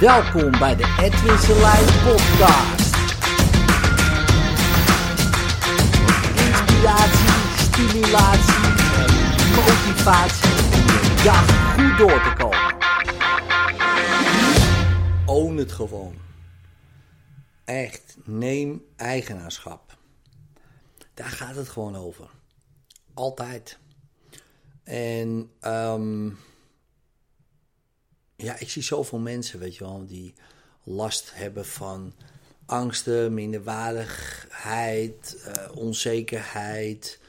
Welkom bij de Edwin Selijn podcast. Inspiratie, stimulatie en motivatie om dag goed door te komen. Own het gewoon. Echt, neem eigenaarschap. Daar gaat het gewoon over. Altijd. En um, ja, ik zie zoveel mensen, weet je wel, die last hebben van angsten, minderwaardigheid, uh, onzekerheid.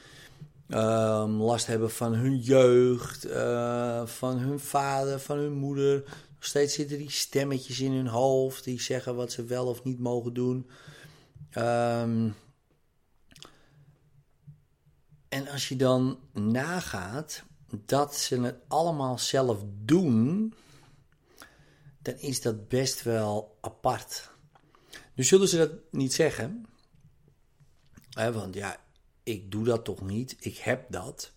Um, last hebben van hun jeugd, uh, van hun vader, van hun moeder. Nog steeds zitten die stemmetjes in hun hoofd die zeggen wat ze wel of niet mogen doen. Um, en als je dan nagaat dat ze het allemaal zelf doen, dan is dat best wel apart. Nu zullen ze dat niet zeggen, hè, want ja, ik doe dat toch niet, ik heb dat.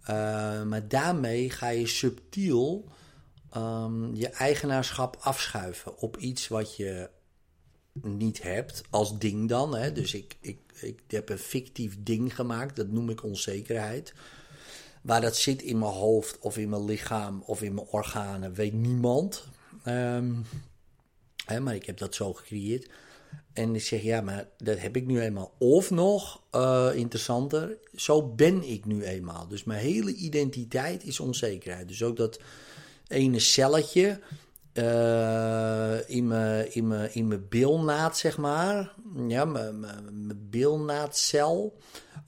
Uh, maar daarmee ga je subtiel um, je eigenaarschap afschuiven op iets wat je niet hebt, als ding dan. Hè? Dus ik, ik, ik heb een fictief ding gemaakt, dat noem ik onzekerheid. Waar dat zit in mijn hoofd of in mijn lichaam of in mijn organen, weet niemand. Hè, maar ik heb dat zo gecreëerd. En ik zeg, ja, maar dat heb ik nu eenmaal. Of nog uh, interessanter, zo ben ik nu eenmaal. Dus mijn hele identiteit is onzekerheid. Dus ook dat ene celletje uh, in mijn in in zeg maar. Ja, mijn.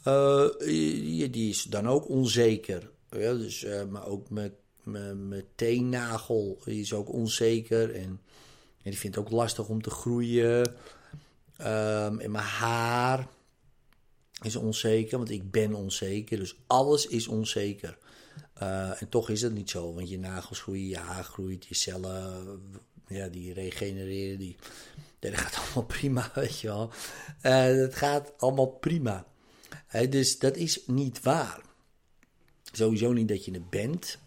Uh, die is dan ook onzeker. Ja, dus, maar ook mijn mijn teennagel is ook onzeker. En, en die vindt het ook lastig om te groeien. Um, en mijn haar is onzeker, want ik ben onzeker. Dus alles is onzeker. Uh, en toch is dat niet zo, want je nagels groeien, je haar groeit, je cellen, ja, die regenereren. Die, dat gaat allemaal prima, weet je wel. Uh, dat gaat allemaal prima. Uh, dus dat is niet waar. Sowieso niet dat je het bent.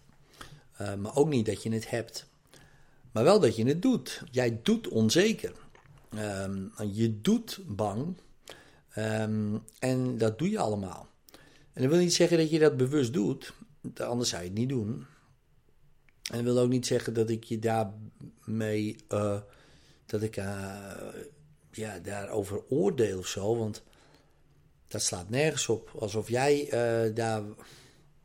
Uh, maar ook niet dat je het hebt. Maar wel dat je het doet. Jij doet onzeker. Um, je doet bang. Um, en dat doe je allemaal. En dat wil niet zeggen dat je dat bewust doet. Anders zou je het niet doen. En dat wil ook niet zeggen dat ik je daarmee. Uh, dat ik uh, ja, daarover oordeel of zo. Want dat slaat nergens op. Alsof jij daar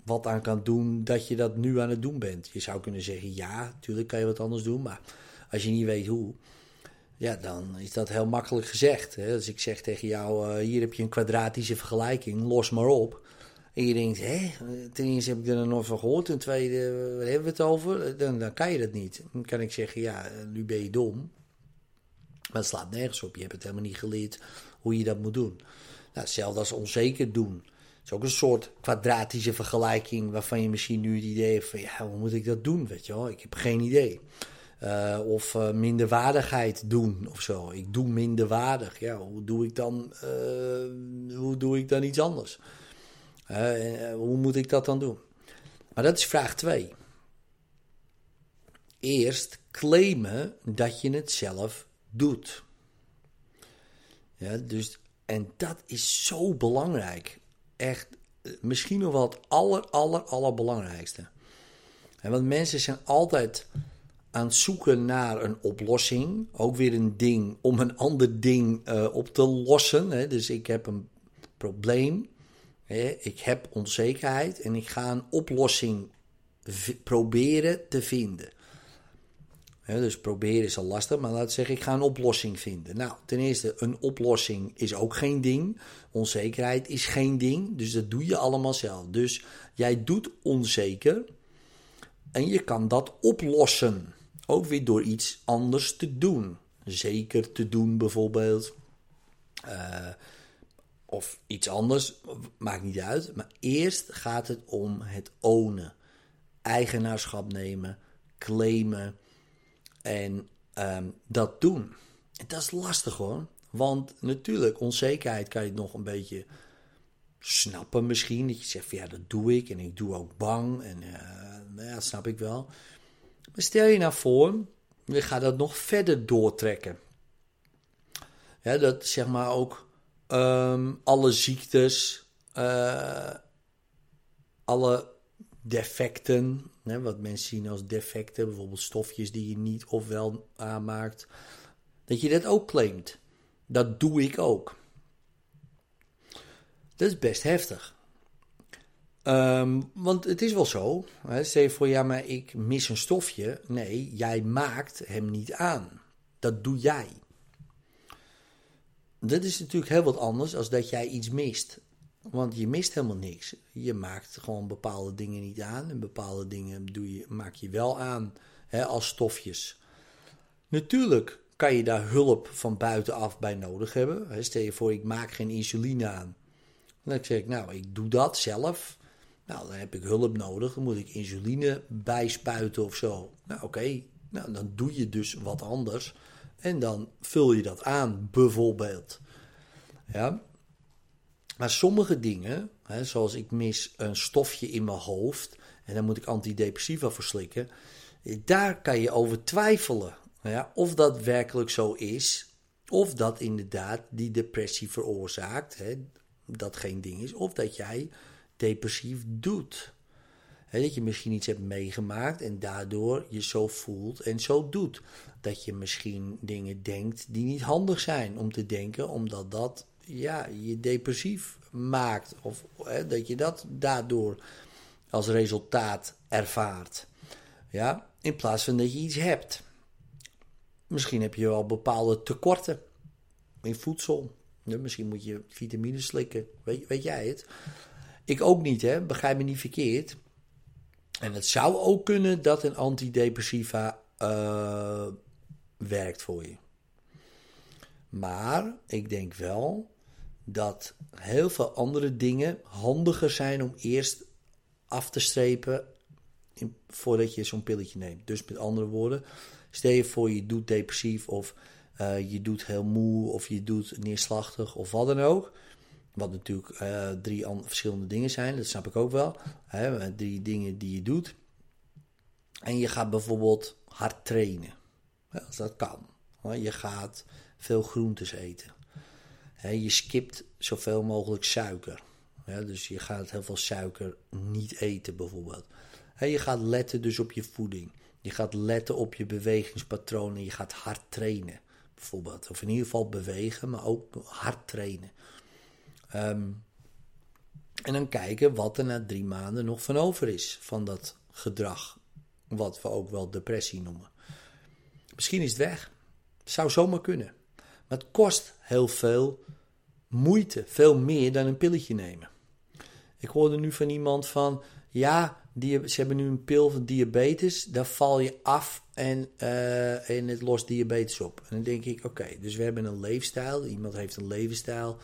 wat aan kan doen dat je dat nu aan het doen bent. Je zou kunnen zeggen, ja, natuurlijk kan je wat anders doen, maar als je niet weet hoe, ja, dan is dat heel makkelijk gezegd. Hè? Als ik zeg tegen jou, uh, hier heb je een kwadratische vergelijking, los maar op. En je denkt, hé, ten eerste heb ik er nog van gehoord, ten tweede, waar hebben we het over? Dan, dan kan je dat niet. Dan kan ik zeggen, ja, nu ben je dom. Maar het slaat nergens op, je hebt het helemaal niet geleerd hoe je dat moet doen. Nou, hetzelfde als onzeker doen is ook een soort kwadratische vergelijking waarvan je misschien nu het idee hebt van ja, hoe moet ik dat doen? Weet je wel, ik heb geen idee. Uh, of uh, minderwaardigheid doen of zo. Ik doe minderwaardig. Ja, hoe doe ik dan, uh, hoe doe ik dan iets anders? hoe moet ik dat dan doen? Maar dat is vraag 2. Eerst claimen dat je het zelf doet. Ja, dus, en dat is zo belangrijk echt eh, misschien nog wel het aller, aller, allerbelangrijkste. Want mensen zijn altijd aan het zoeken naar een oplossing. Ook weer een ding om een ander ding uh, op te lossen. Hè. Dus ik heb een probleem. Hè. Ik heb onzekerheid en ik ga een oplossing proberen te vinden dus proberen is al lastig, maar laat zeggen, ik ga een oplossing vinden. Nou, ten eerste, een oplossing is ook geen ding. Onzekerheid is geen ding, dus dat doe je allemaal zelf. Dus jij doet onzeker en je kan dat oplossen. Ook weer door iets anders te doen. Zeker te doen bijvoorbeeld. Uh, of iets anders, maakt niet uit. Maar eerst gaat het om het ownen. Eigenaarschap nemen, claimen en um, dat doen. En dat is lastig hoor. Want natuurlijk, onzekerheid kan je nog een beetje snappen misschien. Dat je zegt van ja, dat doe ik. En ik doe ook bang. En uh, ja, dat snap ik wel. Maar stel je nou voor je gaat dat nog verder doortrekken. Ja, dat zeg maar ook ehm, alle ziektes, uh, alle defecten, hè, wat mensen zien als defecten, bijvoorbeeld stofjes die je niet of wel aanmaakt, dat je dat ook claimt. Dat doe ik ook. Dat is best heftig. Ehm, want het is wel zo. Hè, stel voor, ja, maar ik mis een stofje. Nee, jij maakt hem niet aan. Dat doe jij. Dat is natuurlijk heel wat anders als dat jij iets mist. Want je mist helemaal niks. Je maakt gewoon bepaalde dingen niet aan. En bepaalde dingen doe je, maak je wel aan hè, als stofjes. Natuurlijk kan je daar hulp van buitenaf bij nodig hebben. Stel je voor, ik maak geen insuline aan. Dan zeg ik, nou, ik doe dat zelf. Nou, dan heb ik hulp nodig. Dan moet ik insuline bijspuiten of zo. Nou, oké. Nou, dan doe je dus wat anders. En dan vul je dat aan, bijvoorbeeld. Ja. Maar sommige dingen, hè, zoals ik mis een stofje in mijn hoofd. En dan moet ik antidepressiva voor slikken. Daar kan je over twijfelen. Ja, of dat werkelijk zo is. Of dat inderdaad die depressie veroorzaakt. Hè, dat geen ding is. Of dat jij depressief doet. dat je misschien iets hebt meegemaakt en daardoor je zo voelt en zo doet. Dat je misschien dingen denkt die niet handig zijn om te denken, omdat dat ja, je depressief maakt. Of dat je dat daardoor als resultaat ervaart. Ja, in plaats van dat je iets hebt. Misschien heb je wel bepaalde tekorten in voedsel. misschien moet je vitamines slikken. Weet, weet jij het? Ik ook niet, hè? begrijp me niet verkeerd. En het zou ook kunnen dat een antidepressiva uh, werkt voor je. Maar ik denk wel dat heel veel andere dingen handiger zijn om eerst af te strepen voordat je zo'n pilletje neemt. Dus met andere woorden, stel je voor je doet depressief of uh, je doet heel moe of je doet neerslachtig of wat dan ook. Wat natuurlijk uh, drie verschillende dingen zijn, dat snap ik ook wel. Hè, drie dingen die je doet. En je gaat bijvoorbeeld hard trainen. Als dat kan. Je gaat veel groentes eten. Je skipt zoveel mogelijk suiker. Dus je gaat heel veel suiker niet eten bijvoorbeeld. Je gaat letten dus op je voeding. Je gaat letten op je bewegingspatronen. Je gaat hard trainen bijvoorbeeld. Of in ieder geval bewegen, maar ook hard trainen. Ehm, en dan kijken wat er na drie maanden nog van over is van dat gedrag. Wat we ook wel depressie noemen. Misschien is het weg. Zou zomaar kunnen. Maar het kost heel veel moeite. Veel meer dan een pilletje nemen. Ik hoorde nu van iemand van... Ja, die, ze hebben nu een pil van diabetes. Daar val je af en, uh, en het lost diabetes op. En dan denk ik, oké, dus we hebben een leefstijl. Iemand heeft een levensstijl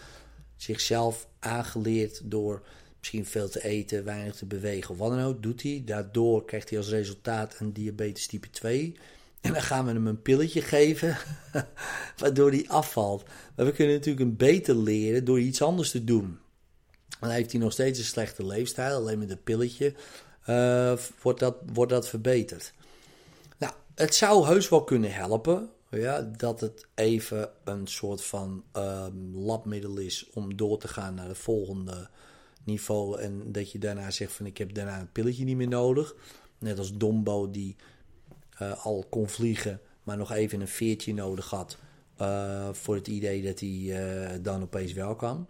zichzelf aangeleerd door misschien veel te eten, weinig te bewegen wat dan ook, doet hij. Daardoor krijgt hij als resultaat een diabetes type 2. En dan gaan we hem een pilletje geven, waardoor hij afvalt. Maar we kunnen natuurlijk een beter leren door iets anders te doen. Dan heeft hij nog steeds een slechte leefstijl, alleen met een pilletje uh, wordt, dat, wordt dat verbeterd. Nou, het zou heus wel kunnen helpen ja, dat het even een soort van um, labmiddel is om door te gaan naar het volgende niveau. En dat je daarna zegt van ik heb daarna een pilletje niet meer nodig. Net als Dombo die uh, al kon vliegen, maar nog even een veertje nodig had. Uh, voor het idee dat hij uh, dan opeens wel kan.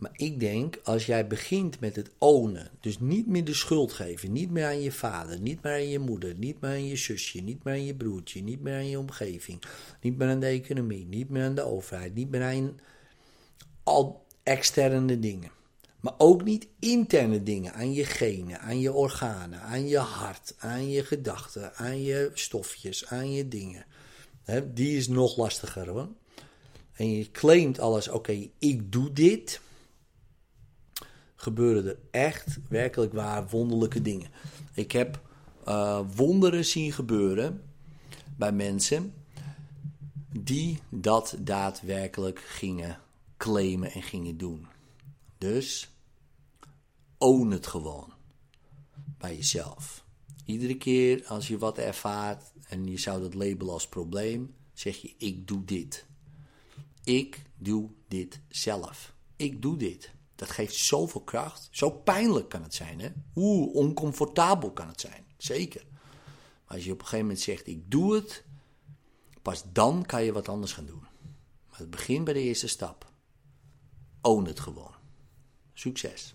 Maar ik denk, als jij begint met het ownen, dus niet meer de schuld geven, niet meer aan je vader, niet meer aan je moeder, niet meer aan je zusje, niet meer aan je broertje, niet meer aan je omgeving, niet meer aan de economie, niet meer aan de overheid, niet meer aan al externe dingen. Maar ook niet interne dingen, aan je genen, aan je organen, aan je hart, aan je gedachten, aan je stofjes, aan je dingen. die is nog lastiger hoor. En je claimt alles, oké, ik doe dit gebeuren er echt werkelijk waar wonderlijke dingen. Ik heb uh, wonderen zien gebeuren bij mensen die dat daadwerkelijk gingen claimen en gingen doen. Dus own het gewoon bij jezelf. Iedere keer als je wat ervaart en je zou dat labelen als probleem, zeg je: Ik doe dit. Ik doe dit zelf. Ik doe dit. Dat geeft zoveel kracht. Zo pijnlijk kan het zijn, hè? Hoe oncomfortabel kan het zijn. Zeker. Maar als je op een gegeven moment zegt: Ik doe het, pas dan kan je wat anders gaan doen. Maar het begint bij de eerste stap. Own het gewoon. Succes.